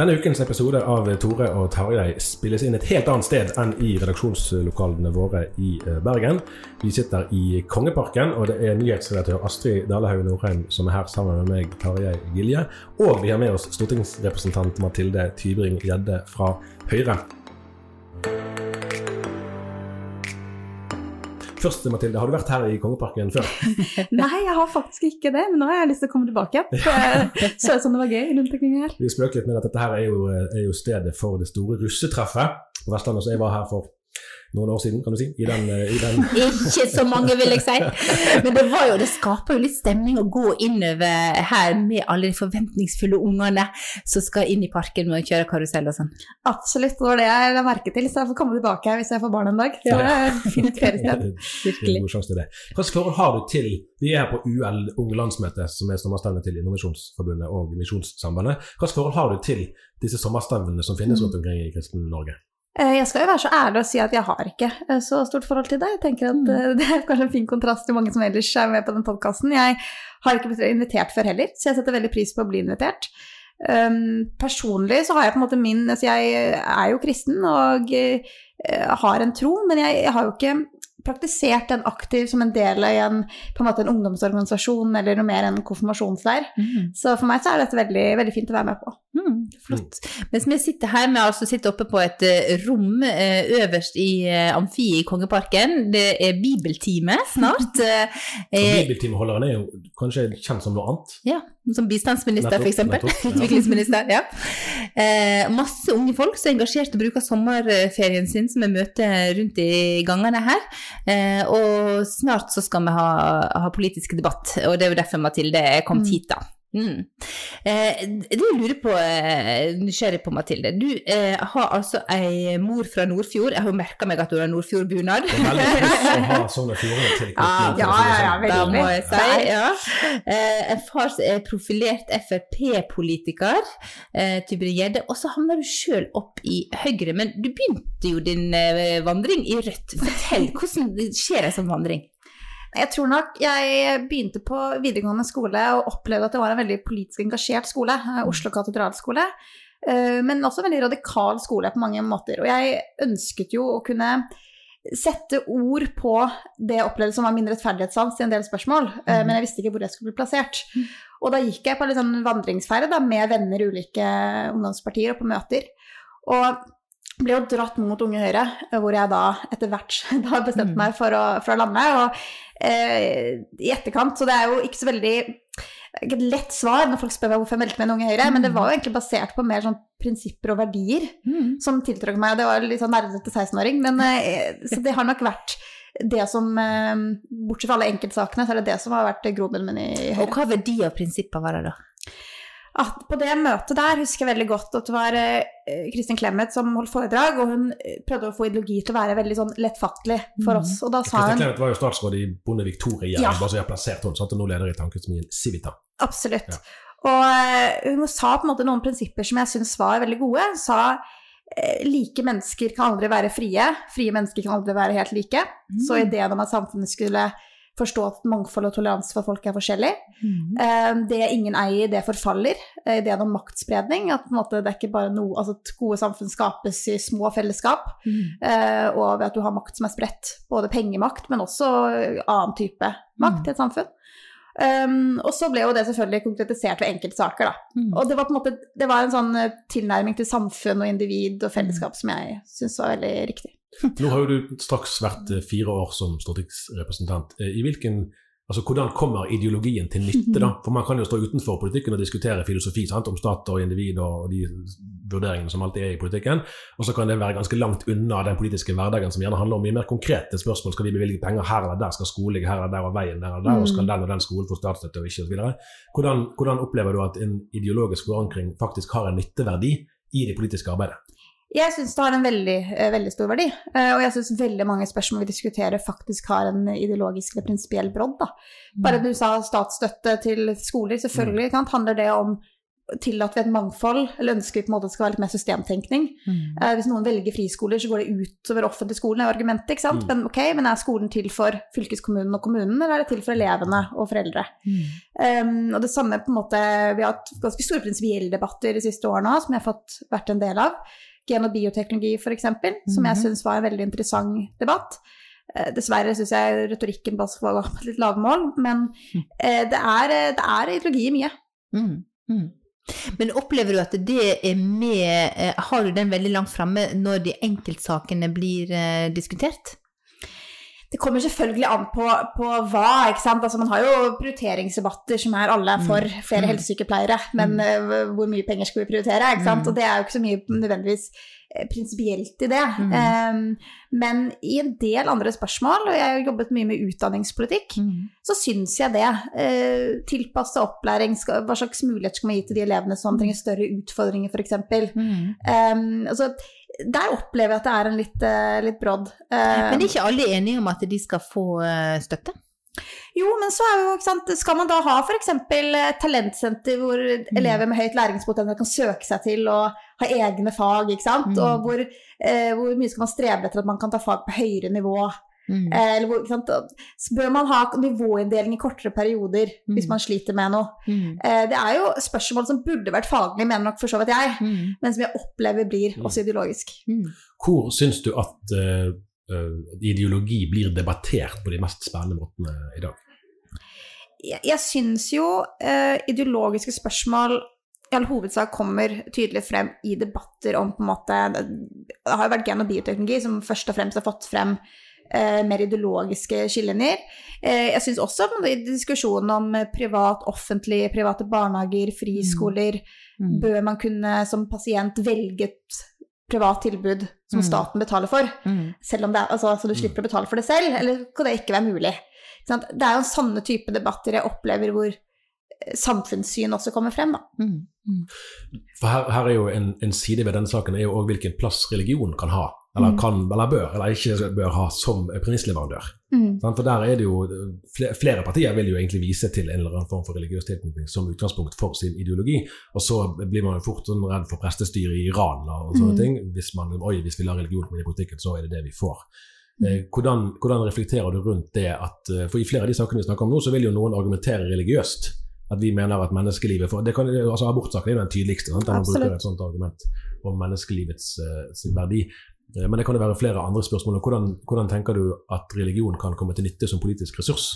Denne ukens episode av Tore og Tarjei spilles inn et helt annet sted enn i redaksjonslokalene våre i eh, Bergen. Vi sitter i Kongeparken, og det er nyhetsredaktør Astrid Dalehaug Norheim som er her sammen med meg, Tarjei Gilje. Og vi har med oss stortingsrepresentant Mathilde Tybring-Gjedde fra Høyre. Først, Mathilde, har du vært her i Kongeparken før? Nei, jeg har faktisk ikke det, men nå har jeg lyst til å komme tilbake igjen. Så ut som det var gøy rundt omkring her. Vi spøker litt med at dette her er jo, er jo stedet for det store russetreffet på Vestlandet. Så jeg var her for noen år siden, kan du si. I den, i den. Ikke så mange, vil jeg si. Men det, var jo, det skaper jo litt stemning å gå innover her med alle de forventningsfulle ungene som skal inn i parken med å kjøre karusell og sånn. Absolutt, det var det jeg la merke til. Så jeg får komme tilbake her hvis jeg får barn en dag. Så det er fint feriested. Virkelig. Sjanse. Hvilket forhold har du til Vi er her på UL Unge Landsmøte, som er sommerstevnet til Innovasjonsforbundet og Misjonssambandet. Hvilket forhold har du til disse sommerstevnene som finnes rundt omkring i Kristen-Norge? Jeg skal jo være så ærlig og si at jeg har ikke så stort forhold til det. Jeg tenker at Det er kanskje en fin kontrast til mange som ellers er med på den podkasten. Jeg har ikke blitt invitert før heller, så jeg setter veldig pris på å bli invitert. Um, personlig så har jeg på en måte min altså Jeg er jo kristen og uh, har en tro, men jeg, jeg har jo ikke praktisert den aktiv som en del av en, på en, måte en ungdomsorganisasjon eller noe mer enn konfirmasjonsleir. Mm. Så for meg så er dette veldig, veldig fint å være med på. Mm, flott. Mens vi sitter her vi altså sitter oppe på et rom øverst i Amfi i Kongeparken. Det er bibeltime snart. bibeltimeholderen er jo kanskje kjent som noe annet? Ja, som bistandsminister f.eks. Utviklingsminister. ja. Eh, masse unge folk som er engasjert og bruker sommerferien sin som vi møter rundt i gangene her. Eh, og snart så skal vi ha, ha politisk debatt, og det er jo derfor Mathilde kom mm. hit, da. Mm. Eh, det jeg lurer på, eh, nysgjerrig på, Mathilde. Du eh, har altså ei mor fra Nordfjord. Jeg har jo merka meg at du har Nordfjord-bunad. Det er veldig pluss å ha Sogn og Fjordane til ja, ja, ja, Da må jeg si, ja. Eh, en far som er profilert Frp-politiker, eh, Tybring-Gjedde, og så havner du sjøl opp i Høyre. Men du begynte jo din eh, vandring i Rødt. Fortell, hvordan skjer ei sånn vandring? Jeg tror nok jeg begynte på videregående skole og opplevde at det var en veldig politisk engasjert skole. Eh, Oslo katedralskole. Eh, men også en veldig radikal skole på mange måter. Og jeg ønsket jo å kunne sette ord på det jeg opplevde som var min rettferdighetssans i en del spørsmål, mm. men jeg visste ikke hvor jeg skulle bli plassert. Mm. Og da gikk jeg på en sånn vandringsferde da, med venner i ulike ungdomspartier og på møter. Og ble jo dratt mot Unge Høyre, hvor jeg da etter hvert da bestemte meg for å, for å lande. Og eh, i etterkant, så det er jo ikke så veldig ikke et lett svar når folk spør meg hvorfor jeg meldte meg inn Unge Høyre, men det var jo egentlig basert på mer sånn prinsipper og verdier mm. som tiltrakk meg. Det var litt sånn nerdete 16-åring, men eh, så det har nok vært det som eh, Bortsett fra alle enkeltsakene, så er det det som har vært grobunnen min i Høyre. Og hva verdier og prinsipper var det da? At på det møtet der husker jeg veldig godt at det var eh, Kristin Clemet som holdt foredrag, og hun eh, prøvde å få ideologi til å være veldig sånn lettfattelig for oss. Og da sa Kristin hun Clemet var jo statsråd i Bondevik II-regjeringen, Ja. bare så jeg har plassert henne, sant, og nå leder i Tankesmien Civita. Absolutt. Ja. Og eh, hun sa på en måte noen prinsipper som jeg syns var veldig gode. Hun sa like mennesker kan aldri være frie, frie mennesker kan aldri være helt like. Så ideen om at samfunnet skulle forstå at mangfold og toleranse for folk er forskjellig. Mm. Det ingen eier, det forfaller. Eh, Ideen om maktspredning, at måte det er ikke bare noe Altså gode samfunn skapes i små fellesskap, mm. og ved at du har makt som er spredt. Både pengemakt, men også annen type makt i et samfunn. Um, og så ble jo det selvfølgelig konkretisert ved enkeltsaker, da. Og det var på en måte det var en sånn eh, tilnærming til samfunn og individ og fellesskap som jeg syns var veldig riktig. Nå har jo du straks vært eh, fire år som stortingsrepresentant. Eh, I hvilken, altså Hvordan kommer ideologien til nytte, da? For Man kan jo stå utenfor politikken og diskutere filosofi sant? om stat og individ og de vurderingene som alltid er i politikken, og så kan det være ganske langt unna den politiske hverdagen som gjerne handler om mye mer konkrete spørsmål. Skal vi bevilge penger her eller der? Skal skole ligge her eller der? Og veien der eller der? Og skal den og den skolen få statsstøtte og ikke? Og så videre. hvordan, hvordan opplever du at en ideologisk forankring faktisk har en nytteverdi i det politiske arbeidet? Jeg syns det har en veldig, eh, veldig stor verdi, eh, og jeg syns veldig mange spørsmål vi diskuterer, faktisk har en ideologisk eller prinsipiell brodd. Da. Bare du sa statsstøtte til skoler, selvfølgelig kan, handler det om Tillater vi et mangfold, eller ønsker vi på en måte at det skal være litt mer systemtenkning? Eh, hvis noen velger friskoler, så går det utover offentlig skolen, er argumentet, ikke sant? Men ok, men er skolen til for fylkeskommunen og kommunen, eller er det til for elevene og foreldre? Um, og det samme på en måte, Vi har hatt ganske store prinsipielle debatter de siste årene som jeg har fått vært en del av. Gen- og bioteknologi, f.eks., som jeg syns var en veldig interessant debatt. Eh, Dessverre syns jeg retorikken bare skal gå på litt lavmål, men eh, det, er, eh, det er ideologi i mye. Mm, mm. Men opplever du at det er med Har du den veldig langt framme når de enkeltsakene blir diskutert? Det kommer selvfølgelig an på, på hva. Altså, man har jo prioriteringsdebatter som er alle for flere helsesykepleiere, men uh, hvor mye penger skal vi prioritere, ikke sant. Og det er jo ikke så mye nødvendigvis prinsipielt i det. Um, men i en del andre spørsmål, og jeg har jobbet mye med utdanningspolitikk, så syns jeg det. Uh, Tilpasse opplæring, hva slags muligheter skal man gi til de elevene som trenger større utfordringer, f.eks. Um, altså, der opplever jeg at det er en litt, eh, litt brodd. Uh, Men er ikke alle enige om at de skal få eh, støtte? jo, men så er jo, ikke sant, skal man da ha f.eks. talentsenter hvor elever med høyt læringspotensial kan søke seg til og ha egne fag, ikke sant? Og hvor, eh, hvor mye skal man strebe etter at man kan ta fag på høyere nivå? Mm. Eh, eller hvor, ikke sant? Så Bør man ha nivåinndeling i kortere perioder hvis man sliter med noe? Mm. Eh, det er jo spørsmål som burde vært faglige, mener nok for så vidt jeg, Mm. men som jeg opplever blir også ideologisk. Hvor syns du at eh, eh, ideologi blir debattert på de mest spennende måtene i dag? jeg, jeg syns jo uh, ideologiske spørsmål i all hovedsak kommer tydelig frem i debatter om på en måte Det har jo vært gen- og bioteknologi som først og fremst har fått frem eh, mer ideologiske skillelinjer. Eh, jeg syns også i diskusjonen om privat, offentlig, private barnehager, friskoler Bør man kunne som pasient velge et privat tilbud som Mm. staten betaler for? Mm. selv om det er, altså, så du slipper å betale for det selv, eller kan det ikke være mulig? Det er jo sånne type debatter jeg opplever hvor samfunnssyn også kommer frem. Da. Mm. Mm. For her, her er jo en, en side ved denne saken er jo også hvilken plass religion kan ha, eller, kan, eller bør, eller ikke bør ha som premissleverandør. Sant? For der er det jo flere, partier vil jo egentlig vise til en eller annen form for religiøs tilknytning som utgangspunkt for sin ideologi, og så blir man jo fort sånn redd for prestestyret i Iran og sånne ting. Hvis man oi, hvis vi lar religion komme inn i politikken, så er det det vi får. Eh, hvordan, hvordan reflekterer du rundt det at eh, For i flere av de sakene vi snakker om nå, så vil jo noen argumentere religiøst. At vi mener at menneskelivet for det kan, altså Abortsaken er jo den tydeligste, sant? man bruker et sånt argument om menneskelivets uh, sin verdi. Eh, Men det kan jo være flere andre spørsmål. Hvordan, hvordan tenker du at religion kan komme til nytte som politisk ressurs?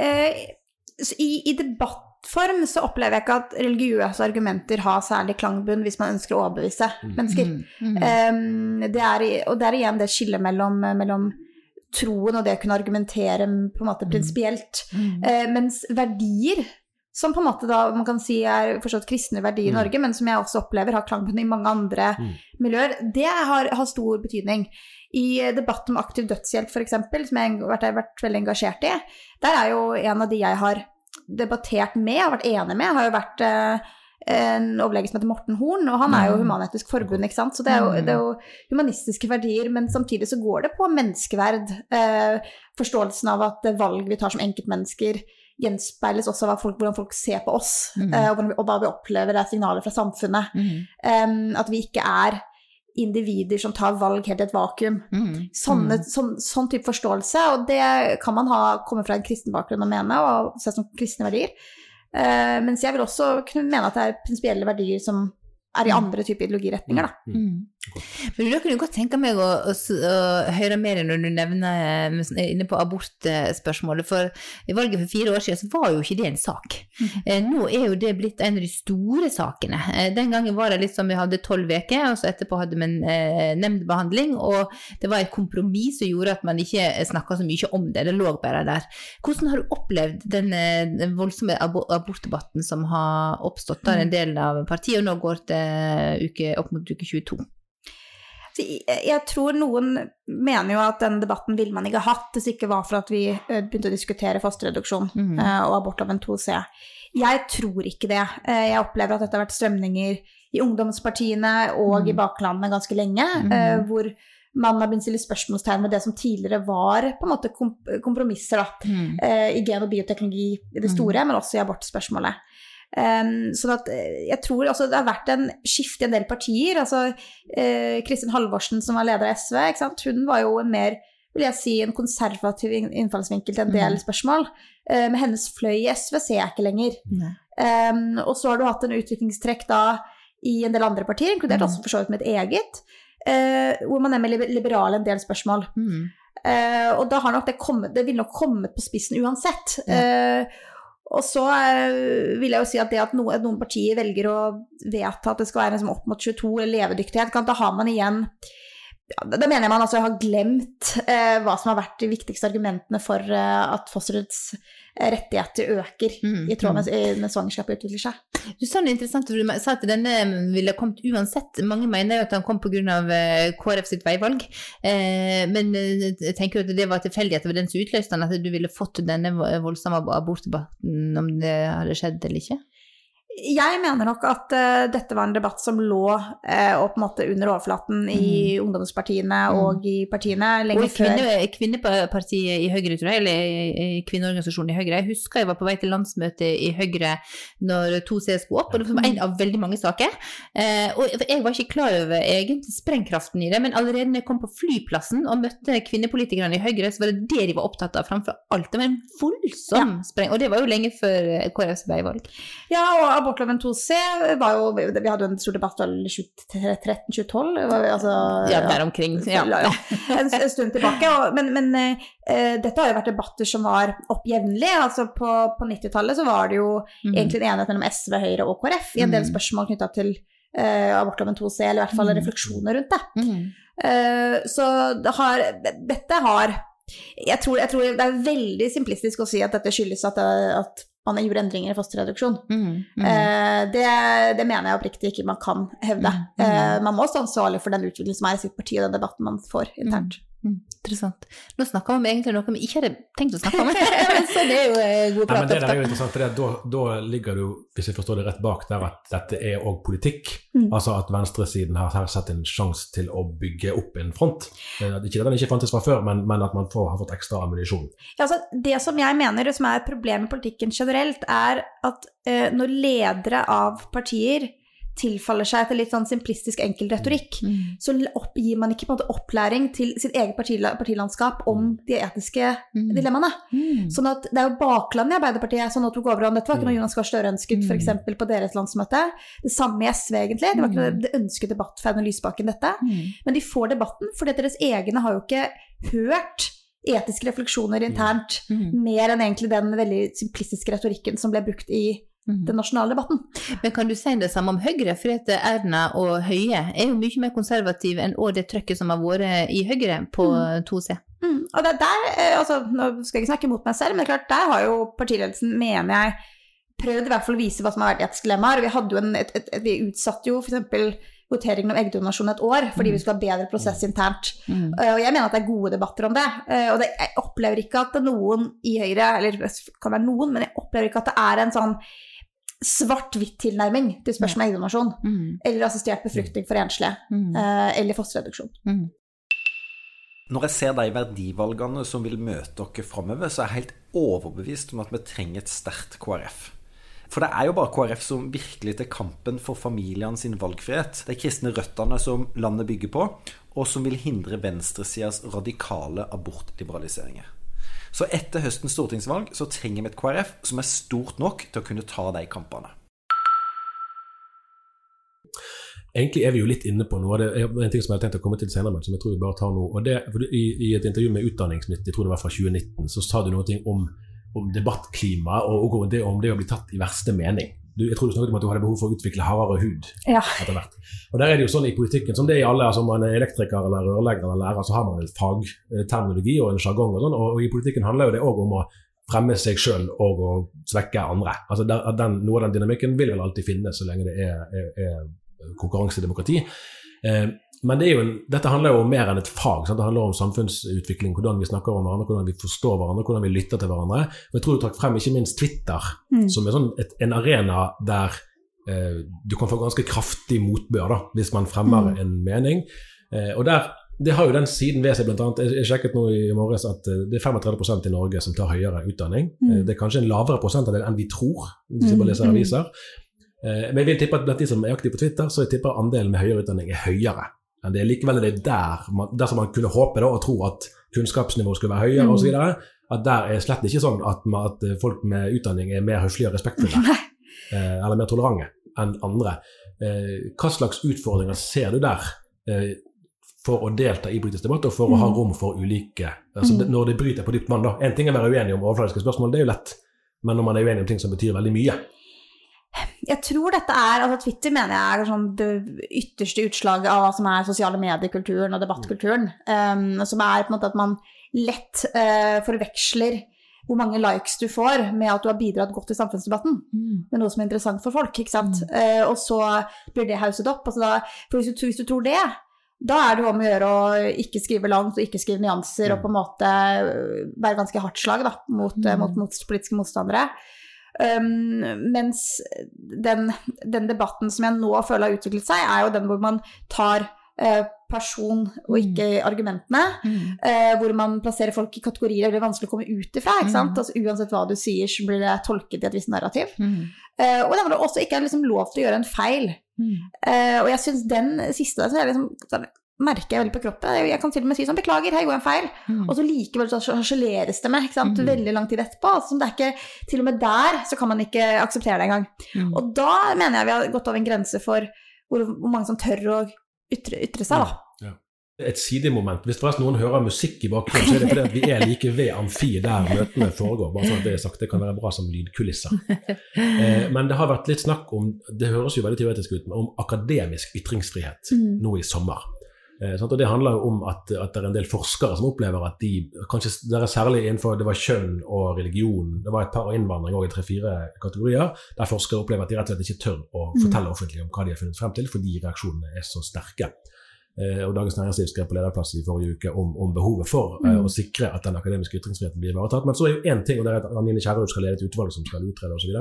Eh, i, I debattform så opplever jeg ikke at religiøse argumenter har særlig klangbunn hvis man ønsker å overbevise mennesker. Mm. Eh, det er, og det er igjen det skillet mellom, mellom troen og det å kunne argumentere på en måte prinsipielt. Eh, mens verdier, som på en måte da man kan si er forstått kristne verdier i Mm. Norge, men som jeg også opplever har klangbunn i mange andre Mm. miljøer, det har, har stor betydning. I debatt om aktiv dødshjelp f.eks., som jeg har vært, vært veldig engasjert i, der er jo en av de jeg har debattert med og vært enig med, har jo vært eh, en overlege som heter Morten Horn, og han er jo Human-Etisk Forbund, ikke sant. Så det er, jo, det er, jo, humanistiske verdier, men samtidig så går det på menneskeverd. Eh, forståelsen av at valg vi tar som enkeltmennesker, gjenspeiles også av folk, hvordan folk ser på oss, mm. eh, og, vi, og, hva vi opplever er signaler fra samfunnet. Mm. Eh, at vi ikke er individer som tar valg helt i et vakuum. Mm. Sånne, mm. sånn, sånn, type forståelse, og det kan man ha, komme fra en kristen bakgrunn og mene, og se som kristne verdier. Uh, mens jeg vil også kunne mene at det er prinsipielle verdier som er i mm. andre typer ideologiretninger, da. Mm. mm. Men da kunne jeg godt tenke meg å, å, å, høre mer når du nevner sånn, inne på abortspørsmålet, for i valget for fire år siden så var jo ikke det en sak. Mm. Nå er jo det blitt en av de store sakene. Eh, den gangen var det litt som vi hadde tolv uker, og så etterpå hadde vi en eh, nemndbehandling, og det var et kompromiss som gjorde at man ikke snakka så mye om det, det lå bare der. Hvordan har du opplevd den, den voldsomme abortdebatten som har oppstått der en del av partiet, og nå går til uke, opp mot uke 22. Jeg tror noen mener jo at den debatten ville man ikke hatt hvis det ikke var for at vi eh, begynte å diskutere fosterreduksjon mm. og en 2C. Jeg tror ikke det. Eh, jeg opplever at dette har vært strømninger i ungdomspartiene og mm. i baklandene ganske lenge, mm. hvor man har begynt å stille spørsmålstegn med det som tidligere var på en måte kompromisser da, mm. i gen- og bioteknologi i det mm. store, men også i abortspørsmålet. Um, sånn at eh, jeg tror altså, det har vært en skifte i en del partier. altså uh, Kristin Halvorsen, som var leder av SV, hun var jo en mer vil jeg si, en konservativ innfallsvinkel til en del mm. spørsmål. Uh, med hennes fløy i SV ser jeg ikke lenger. Um, og så har du hatt en utviklingstrekk da i en del andre partier, inkludert mm. også for så vidt mitt eget, uh, hvor man er mer liberal en del spørsmål. Mm. og da har nok det kommet Det ville nok kommet på spissen uansett. Ja. Og så eh, vil jeg jo si at det at noen, noen partier velger å vedta at det skal være liksom opp mot 22 eller levedyktighet, da har man igjen ja, Da mener jeg man altså har glemt eh, hva som har vært de viktigste argumentene for eh, at fosterets rettigheter øker mm, i tråd med mm. når svangerskapet utvikler seg. Du sa noe interessant, for du sa at denne ville kommet uansett. Mange mener jo at den kom pga. Eh, KrF sitt veivalg. Eh, men jeg eh, tenker du at det var tilfeldig at det var den som utløste den, at du ville fått denne voldsomme abortdebatten om det hadde skjedd eller ikke? Jeg mener nok at uh, dette var en debatt som lå uh, en måte under overflaten i mm. ungdomspartiene mm. og i partiene lenge og før. Kvinnepartiet i Høyre, tror jeg, eller kvinneorganisasjonen i Høyre. Jeg husker jeg var på vei til landsmøtet i Høyre når 2C skulle opp, og det var en av veldig mange saker. Uh, og jeg var ikke klar over egentlig sprengkraften i det, men allerede når jeg kom på flyplassen og møtte kvinnepolitikerne i Høyre, så var det det de var opptatt av framfor alt. Det var en voldsom ja. spreng, og det var jo lenge før KrFs veivalg. Ja, og abortloven 2C var jo Vi hadde jo en stor debatt vel 2013-2012? Altså, ja, der omkring. Ja. ja. En, en, stund tilbake. Og, men, men uh, dette har jo vært debatter som var oppjevnlige. Altså på, på 90-tallet så var det jo mm. egentlig en enighet mellom SV, Høyre og KrF i en del mhm. spørsmål knytta til uh, abortloven 2C, eller i hvert fall mm. refleksjoner rundt det. Mm. Uh, så det har, dette har jeg tror, jeg tror, det er veldig simplistisk å si at dette skyldes at, at man gjorde endringer i fosterreduksjon. Mm, mm. Eh, det, det, mener jeg oppriktig ikke man kan hevde. Mm, mm. eh, man må stå ansvarlig for den utviklingen som er i sitt parti, og den debatten man får internt. Mm. Interessant. Nå snakker vi om egentlig noe vi ikke hadde tenkt å snakke om. så det er jo eh, god prat. Nei, men det der er jo interessant, for da, da, ligger du, hvis jeg forstår det rett bak der, at dette er òg politikk. Mm. Altså at venstresiden har her sett en sjanse til å bygge opp en front. Eh, ikke at den ikke fantes fra før, men, men at man får, har fått ekstra ammunisjon. Ja, altså, det som jeg mener som er et problem med politikken generelt, er at eh, når ledere av partier tilfaller seg etter litt sånn simplistisk enkel retorikk, mm. så gir man ikke på en måte opplæring til sitt eget partilandskap om mm. de etiske mm. dilemmaene. Mm. Sånn at Det er jo baklandet i Arbeiderpartiet som nå tok over. Dette var ikke noe mm. Jonas Gahr Støre ønsket for eksempel, på deres landsmøte. Det samme i SV, egentlig. Det var ikke noe det ønsket debatt for Audun Lysbakken, dette. Men de får debatten fordi deres egne har jo ikke hørt etiske refleksjoner internt mer enn egentlig den veldig simplistiske retorikken som ble brukt i. den nasjonale debatten. Men kan du si det samme om Høyre? For at Erna og Høie er jo mye mer konservative enn det trøkket som har vært i Høyre på mm. 2C. Mm. Og det der, eh, altså, Nå skal jeg ikke snakke mot meg selv, men det er klart, der har jo partiledelsen, mener jeg, prøvd i hvert fall å vise hva som har vært etiske. Vi, hadde jo en, et, et, et, vi utsatte jo f.eks. voteringen om eggdonasjon et år, fordi vi skulle ha bedre prosess internt. Mm. Og jeg mener at det er gode debatter om det. Eh, Og det, jeg opplever ikke at det noen i Høyre, eller det kan være noen, men jeg opplever ikke at det er en sånn svart-hvitt tilnærming til spørsmål om eggdonasjon. Mm. Eller assistert befruktning for enslige. Mm. eh, Eller fosterreduksjon. Mm. Når jeg ser de verdivalgene som vil møte dere framover, så er jeg helt overbevist om at vi trenger et sterkt KrF. For det er jo bare KrF som virkelig tar kampen for familiene sin valgfrihet. De kristne røttene som landet bygger på, og som vil hindre venstresidas radikale abortliberaliseringer. Så etter høstens stortingsvalg så trenger vi et KrF som er stort nok til å kunne ta de kampene. Egentlig er vi jo litt inne på noe av det, en ting som jeg har tenkt å komme til senere, men som jeg tror vi bare tar nå. og det, I, I et intervju med Utdanningsnytt, jeg tror det var fra 2019, så sa du noe om, om debattklima og, og det, om det å bli tatt i verste mening. Du, jeg tror du snakket om at du hadde behov for å utvikle hardere hud Ja. etter hvert. Og der er det jo sånn i politikken, som det er i alle, altså man er elektriker eller rørlegger eller lærer, så har man en fagterminologi og en sjargong og sånn, og i politikken handler jo det òg om å fremme seg sjøl og å svekke andre. Altså der, den, Noe av den dynamikken vil vel alltid finnes så lenge det er, er, er konkurransedemokrati. Eh, men det en, dette handler jo om mer enn et fag. Sant? Det handler om samfunnsutvikling, hvordan vi snakker om hverandre, hvordan vi forstår hverandre, hvordan vi lytter til hverandre. Og jeg tror du trakk frem ikke minst Twitter, Mm. som er sånn et, en arena der eh, du kan få ganske kraftig motbør da, hvis man fremmer Mm. en mening. Eh, og der, det har jo den siden ved seg, annet. Jeg, sjekket nå i morges at eh, det er 35% i Norge som tar høyere utdanning. Mm. Eh, det er kanskje en lavere prosentandel enn vi tror, hvis vi Mm, bare leser mm. aviser. Eh, Men jeg vil tippe at blant de som er aktive på Twitter, så jeg tipper andelen med høyere utdanning er høyere. Men det er likevel det er der man, dersom man kunne håpe da, og tro at kunnskapsnivået skulle være høyere Mm. osv., at der er slett ikke sånn at, man, at eh, folk med utdanning er mer høflige og respektfulle eh, eller mer tolerante enn andre. Eh, Hva slags utfordringer ser du der eh, for å delta i politisk debatt og for å ha Mm. rom for ulike altså, Mm. det- Når det bryter på dypt vann, da. En ting er å være uenig om overfladiske spørsmål, det er jo lett. Men når man er uenig om ting som betyr veldig mye, Jeg tror dette er altså Twitter mener jeg er sånn det ytterste utslaget av hva som er sosiale mediekulturen og debattkulturen. Um, som er på en måte at man lett uh, forveksler hvor mange likes du får med at du har bidratt godt i samfunnsdebatten. Mm. Med noe som er interessant for folk. ikke sant? Eh, og så blir det hauset opp. Altså da, for hvis du, hvis du tror det, da er det om å gjøre å ikke skrive langt og ikke skrive nyanser og på en måte øh, være ganske hardt slag da, mot, øh, mot, mot politiske motstandere. Um, mens den, den debatten som jeg nå føler har utviklet seg, er jo den hvor man tar eh, person og ikke argumentene. Mm. eh, hvor man plasserer folk i kategorier det er vanskelig å komme ut ifra. Mm. Altså Uansett hva du sier, så blir det tolket i et visst narrativ. Mm. Eh, og det var også ikke liksom lov til å gjøre en feil. Mm. Eh, og jeg syns den siste der, så er liksom, sånn, merker jeg veldig på kroppen. Jeg, kan til og med si sånn Beklager, her gjorde jeg en feil. Mm. Og så likevel så harseleres det med? Mm. veldig lang tid etterpå. Altså, det er ikke, til og med der så kan man ikke akseptere det engang. Mm. Og da mener jeg vi har gått over en grense for hvor, hvor mange som tør å ytre, ytre seg, da. et sidemoment. Hvis forresten noen hører musikk i bakgrunnen, så er det fordi at vi er like ved amfi der møtene foregår. bare sånn at Det er sagt, det kan være bra som lydkulisser. Eh, men det har vært litt snakk om, det høres jo veldig teoretisk ut, om akademisk ytringsfrihet Mm. nå i sommer. Eh, sant? og Det handler jo om at, at det er en del forskere som opplever at de kanskje det er særlig innenfor det var kjønn og religion, det var et par innvandring òg i tre-fire kategorier, der forskere opplever at de rett og slett ikke tør å Mm. fortelle offentlig om hva de har funnet frem til, fordi reaksjonene er så sterke. Eh, og Dagens Næringsliv skrev på lederplass i forrige uke om, om behovet for eh, Mm. å sikre at den akademiske ytringsfriheten blir ivaretatt. Men så er jo én ting, og det er at Anine Kierulf skal lede et utvalg som skal utrede osv.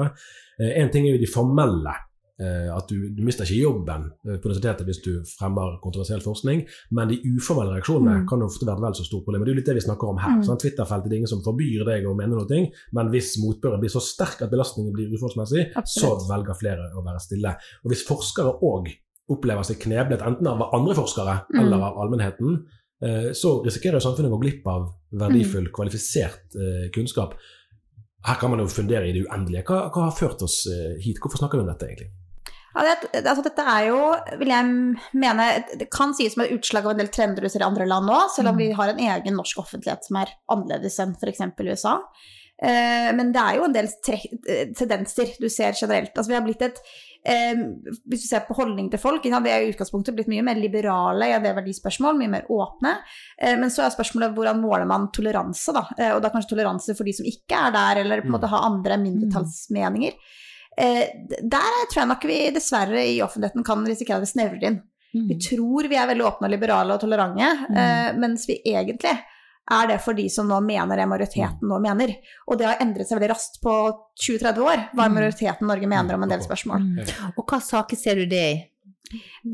Én ting er jo de formelle. Eh, At du, du mister ikke jobben eh, på universitetet hvis du fremmer kontroversiell forskning, men de uformelle reaksjonene Mm. kan ofte være et vel så stort problem. Og Det er jo litt det vi snakker om her. Mm. sant? Twitter-feltet er ingen som forbyr deg å mene noe, men hvis motbøren blir så sterk at belastningen blir uforholdsmessig, så velger flere å være stille. Og hvis forskere òg opplever seg kneblet enten av andre forskere Mm. eller av allmennheten, eh, så risikerer jo samfunnet å gå glipp av verdifull, kvalifisert eh, kunnskap. Her kan man jo fundere i det uendelige. Hva, hva har ført oss hit? Hvorfor snakker vi om dette, egentlig? Ja, det, altså dette er jo, vil jeg mene, det kan sies som et utslag av en del trender du ser i andre land nå, selv om vi har en egen norsk offentlighet som er annerledes enn f.eks. USA. Eh, men det er jo en del eh, tendenser du ser generelt. Altså vi har blitt et eh, Hvis du ser på holdning til folk, ja, vi er i utgangspunktet blitt mye mer liberale i en del verdispørsmål, mye mer åpne. Eh, men så er spørsmålet hvordan måler man toleranse, da? Eh, og da kanskje toleranse for de som ikke er der, eller på en måte har andre mindretallsmeninger. Eh, der tror jeg nok vi dessverre i offentligheten kan risikere at det snevrer inn. Mm. Vi tror vi er veldig åpne og liberale og tolerante, Mm. eh, mens vi egentlig er det for de som nå mener det majoriteten nå mener. Og det har endret seg veldig raskt på 20-30 år, hva Mm. majoriteten Norge mener om en del spørsmål. Mm. Og hva saker ser du det i?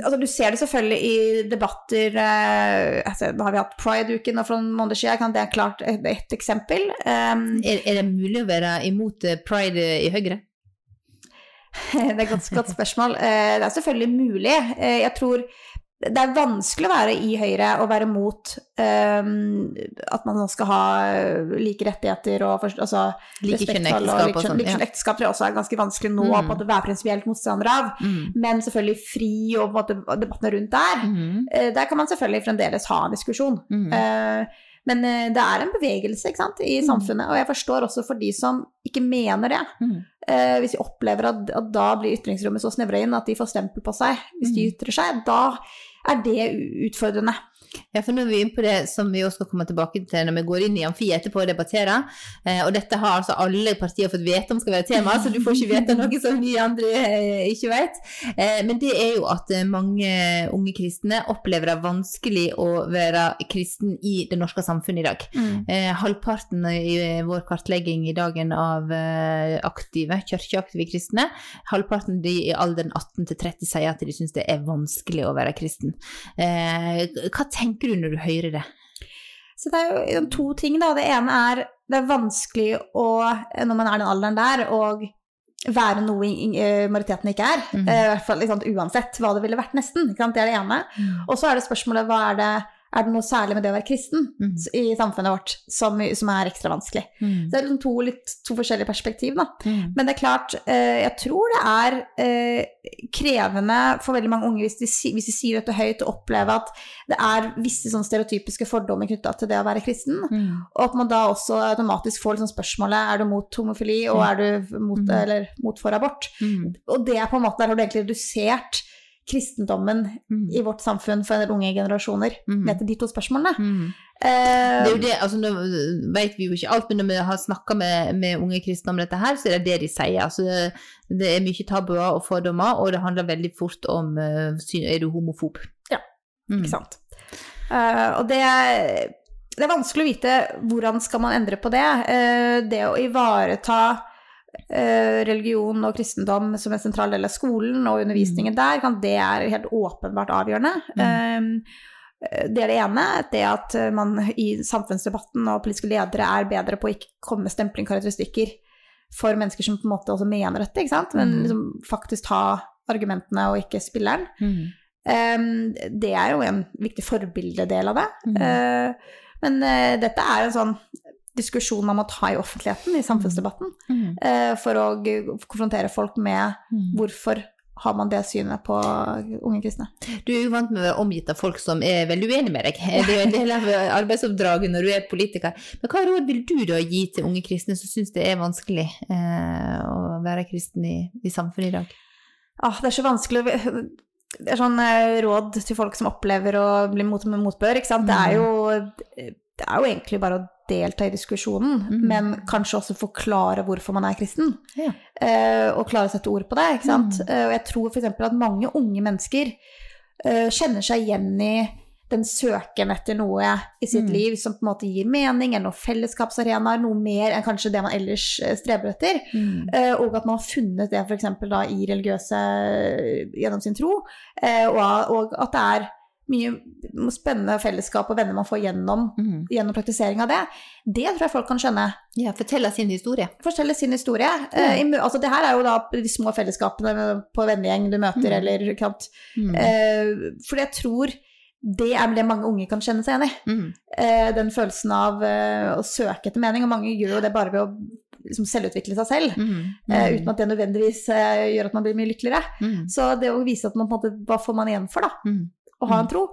Altså, du ser det selvfølgelig i debatter eh, altså, Nå har vi hatt Pride-uken for noen måneder siden, det er klart et, et eksempel. Um, Er, er det mulig å være imot eh, pride i Høyre? det er et godt, godt spørsmål. Eh, det er selvfølgelig mulig. Eh, jeg tror det er vanskelig å være i Høyre og være mot um, at man skal ha like rettigheter og for, altså, like respektfull ekteskap og sånn, Likekjønnet ja. ekteskap tror også er ganske vanskelig nå Mm. å være prinsipielt motstander av. Mm. Men selvfølgelig fri og måte, debattene rundt der. Mm. eh, Der kan man selvfølgelig fremdeles ha en diskusjon. Mm. Eh, Men eh, det er en bevegelse ikke sant, i Mm. samfunnet, og jeg forstår også for de som ikke mener det. Mm. Eh, hvis de opplever at, at da blir ytringsrommet så snevra inn at de får stempel på seg hvis de Mm. ytrer seg, da er det utfordrende. Ja, for nå er vi inne på det som vi også skal komme tilbake til når vi går inn i amfi etterpå og debatterer. Eh, og dette har altså alle partier fått vite om skal være tema, så du får ikke vite noe som vi andre eh, ikke vet. Eh, men det er jo at eh, mange unge kristne opplever det vanskelig å være kristen i det norske samfunnet i dag. Eh, halvparten i eh, vår kartlegging i dagen av aktive, kirkeaktive kristne, halvparten de i alderen 18 til 30 sier at de syns det er vanskelig å være kristen. Eh, hva tenker du når du hører det? Så det er jo to ting, da. Det ene er det er vanskelig å, når man er den alderen der, å være noe eh, majoriteten ikke er. Mm. I hvert fall sant, uansett hva det ville vært, nesten. Det er det ene. Og så er det spørsmålet hva er det er det noe særlig med det å være kristen mm. i samfunnet vårt som, som er ekstra vanskelig? Mm. Så det er liksom to, litt, to forskjellige perspektiv, da. Mm. Men det er klart, eh, jeg tror det er eh, krevende for veldig mange unge hvis de, hvis de sier dette høyt å oppleve at det er visse sånn stereotypiske fordommer knytta til det å være kristen. Mm. Og at man da også automatisk får liksom spørsmålet er du mot homofili og er du mot, Mm. eller mot for abort. Mm. Og det er på en måte, der har du egentlig redusert kristendommen Mm. i vårt samfunn for en del unge generasjoner Mm. til de to spørsmålene. Mm. Uh, Det er jo det, altså Nå vet vi jo ikke alt, men når vi har snakka med, med unge kristne om dette her, så er det det de sier. Altså, det, det er mye tabuer og fordommer, og det handler veldig fort om uh, Er du homofob? Ja, Mm. Ikke sant. Uh, og det det er vanskelig å vite hvordan skal man endre på det. Eh, det å ivareta religion og kristendom som en sentral del av skolen og undervisningen der, kan, det er helt åpenbart avgjørende. Eh, det er det ene. Det at man i samfunnsdebatten og politiske ledere er bedre på å ikke komme med stemplingkarakteristikker for mennesker som på en måte også mener dette, ikke sant? men Mm. liksom faktisk ta argumentene og ikke spilleren. Mm. Um, det er jo en viktig forbildedel av det. Mm. Uh, men uh, dette er en sånn diskusjon man må ta i offentligheten, i samfunnsdebatten, Mm. uh, for å konfrontere folk med Mm. hvorfor har man det synet på unge kristne. Du er jo vant med å være omgitt av folk som er veldig uenige med deg. Det er jo en del av arbeidsoppdraget når du er politiker. Men hva råd vil du da gi til unge kristne som syns det er vanskelig eh, å være kristen i, i samfunnet i dag? Ah, det er så vanskelig å Det er sånn eh, råd til folk som opplever å bli mot motbør, ikke sant. Det er jo, det er jo egentlig bare å delta i diskusjonen, Mm. men kanskje også forklare hvorfor man er kristen. Ja. Eh, og klare å sette ord på det, ikke sant. Mm. Og jeg tror f.eks. at mange unge mennesker eh, kjenner seg igjen i den søken etter noe i sitt Mm. liv som på en måte gir mening, eller noen fellesskapsarenaer, noe mer enn kanskje det man ellers streber etter. Mm. Og at man har funnet det f.eks. da i religiøse gjennom sin tro. og, og at det er mye spennende fellesskap og venner man får gjennom, Mm. gjennom praktisering av det. Det tror jeg folk kan skjønne. Ja, fortelle sin historie. Fortelle sin historie. Eh, i altså, det her er jo da de små fellesskapene på vennegjeng du møter, Mm. eller ikke sant. Mm. Eh, for jeg tror det er det mange unge kan kjenne seg igjen i. Mm. Eh, den følelsen av eh, å søke etter mening. Og mange gjør jo det bare ved å liksom, selvutvikle seg selv. Mm. Eh, uten at det nødvendigvis uh, gjør at man blir mye lykkeligere. Mm. Så det å vise at man på en måte, hva får man igjen for, da, Mm. Å ha en tro,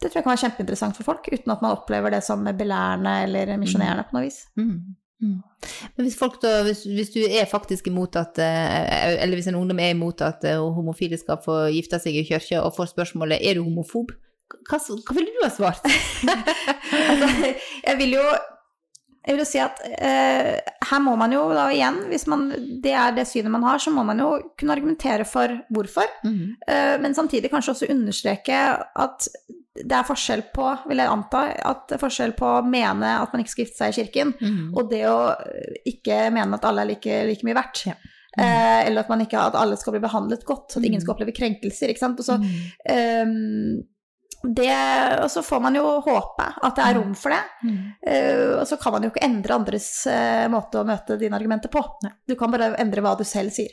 det tror jeg kan være kjempeinteressant for folk, uten at man opplever det som belærende eller misjonerende på noe vis. Mm. Mm. Men hvis folk da, hvis, hvis du er faktisk imot at eh, Eller hvis en ungdom er imot at eh, homofile skal få gifte seg i kirka, og får spørsmålet er du homofob, hva, hva ville du ha svart? altså, jeg vil jo jeg vil jo si at eh, her må man jo da igjen, hvis man, det er det synet man har, så må man jo kunne argumentere for hvorfor. Eh, men samtidig kanskje også understreke at det er forskjell på, vil jeg anta, at det er forskjell på å mene at man ikke skal gifte seg i kirken, og det å ikke mene at alle er like, like mye verdt. Eh, eller at, man ikke, at alle skal bli behandlet godt, at ingen skal oppleve krenkelser. ikke sant? Og så, ehm, det, og så får man jo håpe at det er rom for det. Eh, og så kan man jo ikke endre andres uh, måte å møte dine argumenter på. Du kan bare endre hva du selv sier.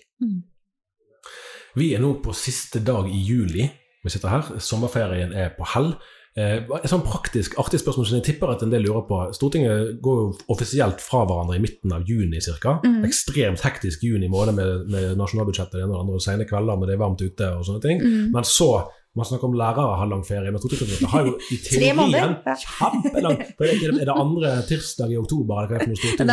Vi er nå på siste dag i juli. Vi sitter her. Sommerferien er på hell. Eh, et sånn praktisk, artig spørsmål som jeg tipper at en del lurer på. Stortinget går jo offisielt fra hverandre i midten av juni ca. Mm. Ekstremt hektisk juni måned med, med nasjonalbudsjettet det ene og det andre, og sene kvelder når det er varmt ute og sånne ting. Mhm. Men så man snakker om lærere har lang ferie, men det har jo i teorien kjempelang Er det- andre tirsdag i oktober eller hva er det for noe Stortinget?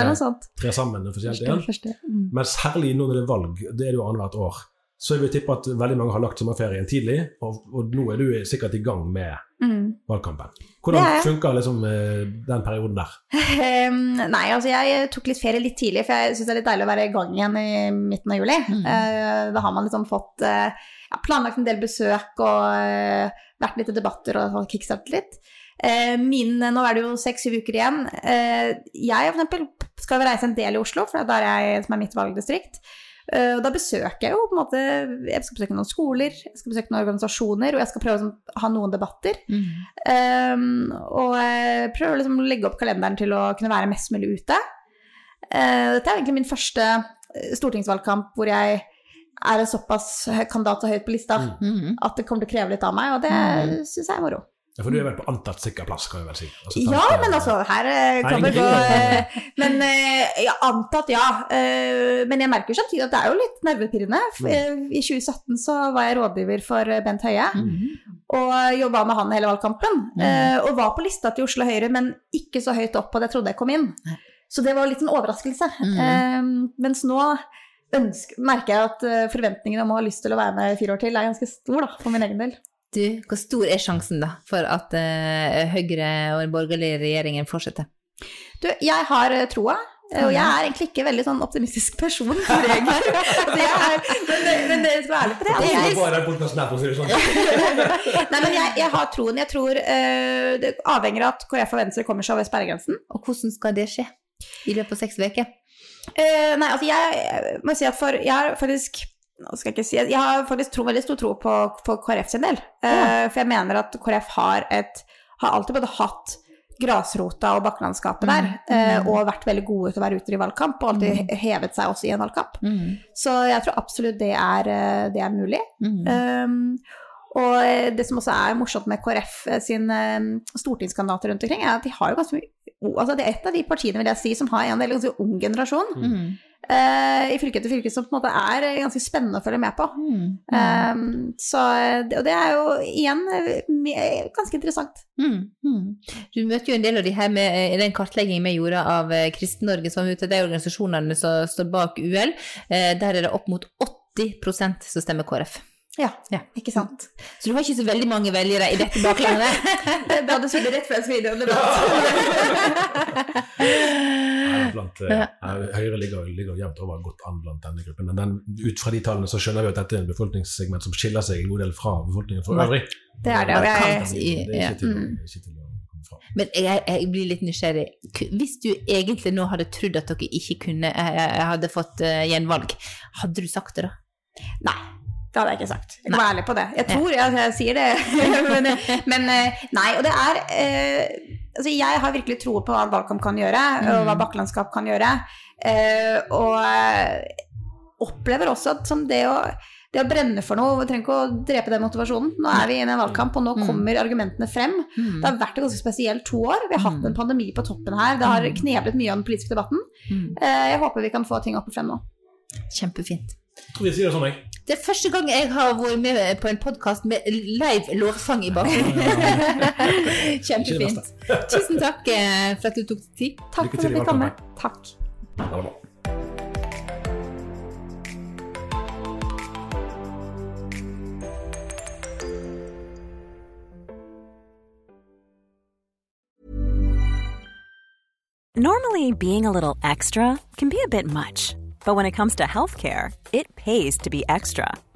Trer sammen offisielt igjen? Mm. Men særlig nå når det er valg, det er det jo annethvert år, så jeg vil tippe at veldig mange har lagt sommerferien tidlig, og, og nå er du sikkert i gang med Mm. valgkampen. Hvordan er funker liksom eh, den perioden der? Um, nei, altså jeg tok litt ferie litt tidlig, for jeg syns det er litt deilig å være i gang igjen i midten av juli. Eh, da har man liksom fått uh, ja, planlagt en del besøk og uh, vært litt i debatter og, kickstartet litt. Eh, min, nå er det jo seks-syv uker igjen. Eh, jeg for eksempel skal reise en del i Oslo, for det er der jeg, som er mitt valgdistrikt. Eh, og da besøker jeg jo på en måte Jeg skal besøke noen skoler, jeg skal besøke noen organisasjoner, og jeg skal prøve å liksom, ha noen debatter. Um, og jeg prøver liksom å legge opp kalenderen til å kunne være mest mulig ute. Uh, dette er egentlig min første eh, stortingsvalgkamp hvor jeg er en såpass kandidat så høyt på lista at det kommer til å kreve litt av meg, og det Mm. syns jeg er moro. Ja, for du er vel på antatt sikker plass, kan vi vel si. Altså, Ja, men altså, her eh, kan det gå eh, Men eh, ja, antatt ja. Men jeg merker samtidig at det er jo litt nervepirrende. Mm. I 2017 så var jeg rådgiver for Bent Høie, og jobba med han hele valgkampen. eh, Og var på lista til Oslo Høyre, men ikke så høyt opp, og det trodde jeg kom inn. Så det var litt en overraskelse. Mens nå ønsker, merker jeg at forventningene om å ha lyst til å være med i fire år til, er ganske stor, da, for min egen del. Du, hvor stor er sjansen da for at uh, Høyre og den borgerlige regjeringen fortsetter? Du, jeg har eh, troa. eh, Og jeg er egentlig ikke veldig sånn optimistisk person, for regler. Så jeg er, men, det- men det skal være ærlig på det. Altså, jeg, her, sånn. nei, men jeg, jeg har troen. Jeg tror uh, det avhenger av at KrF og Venstre kommer seg over sperregrensen. Og hvordan skal det skje i løpet av seks uker? Uh, nei, altså jeg, jeg må si at for Jeg har faktisk nå skal jeg ikke si, jeg har faktisk tro, veldig stor tro på, på KrF sin del. Eh, For jeg mener at KrF har, et, har alltid både hatt grasrota og bakkelandskapet der, eh, og vært veldig gode til å være ute i valgkamp, og alltid mm. hevet seg også i en valgkamp. Så jeg tror absolutt det er, eh, det er mulig. Um, og det som også er morsomt med KrF sin stortingskandidater rundt omkring, er at de har jo ganske mye Altså det er et av de partiene vil jeg si, som har en del ganske ung generasjon eh, i fylke etter fylke, som på en måte er eh, ganske spennende å følge med på. Um, så, og det er jo igjen eh, ganske interessant. Mm, mm. Du møter jo en del av de her med i den kartleggingen vi gjorde av Kristen-Norge, som er ute, de organisasjonene som står bak UL. Uh, der er det opp mot 80% som stemmer KrF. Ja, Ja. ikke sant. Så du har ikke så veldig mange velgere i dette baklandet. Det hadde sittet rett før jeg skulle debatt. Nei, Blant, eh, Høyre ligger, ligger jevnt over godt an blant denne gruppen. Men den, ut fra de tallene så skjønner vi at dette er en befolkningssegment som skiller seg en god del fra befolkningen for øvrig. Det er det. Og jeg, Det er ikke til, å-. Men jeg, jeg blir litt nysgjerrig. Hvis du egentlig nå hadde trodd at dere ikke kunne eh, eh, hadde fått eh, gjenvalg, hadde du sagt det da? Nei, det hadde jeg ikke sagt. Jeg kan være ærlig på det. Jeg tror jeg, jeg sier det. men, men eh, nei, og det er eh, Altså, jeg har virkelig tro på hva valgkamp kan gjøre, og hva bakkelandskap kan gjøre. Eh, og opplever også at som det å det å brenne for noe, vi trenger ikke å drepe den motivasjonen. Nå er vi inne i en valgkamp, og nå kommer argumentene frem. Det har vært et ganske spesielt to år. Vi har hatt en pandemi på toppen her. Det har kneblet mye av den politiske debatten. Eh, Jeg håper vi kan få ting opp og frem nå. Kjempefint. Tror vi sier det sånn, jeg. Det er første gang jeg har vært med på en podkast med live lovsang i bakgrunnen. Kjempefint. Tusen takk eh, for at du tok deg tid. Takk for at du kom med. Takk. Ha det bra. Normally, being a little extra can be a bit much, but when it comes to healthcare, it pays to be extra.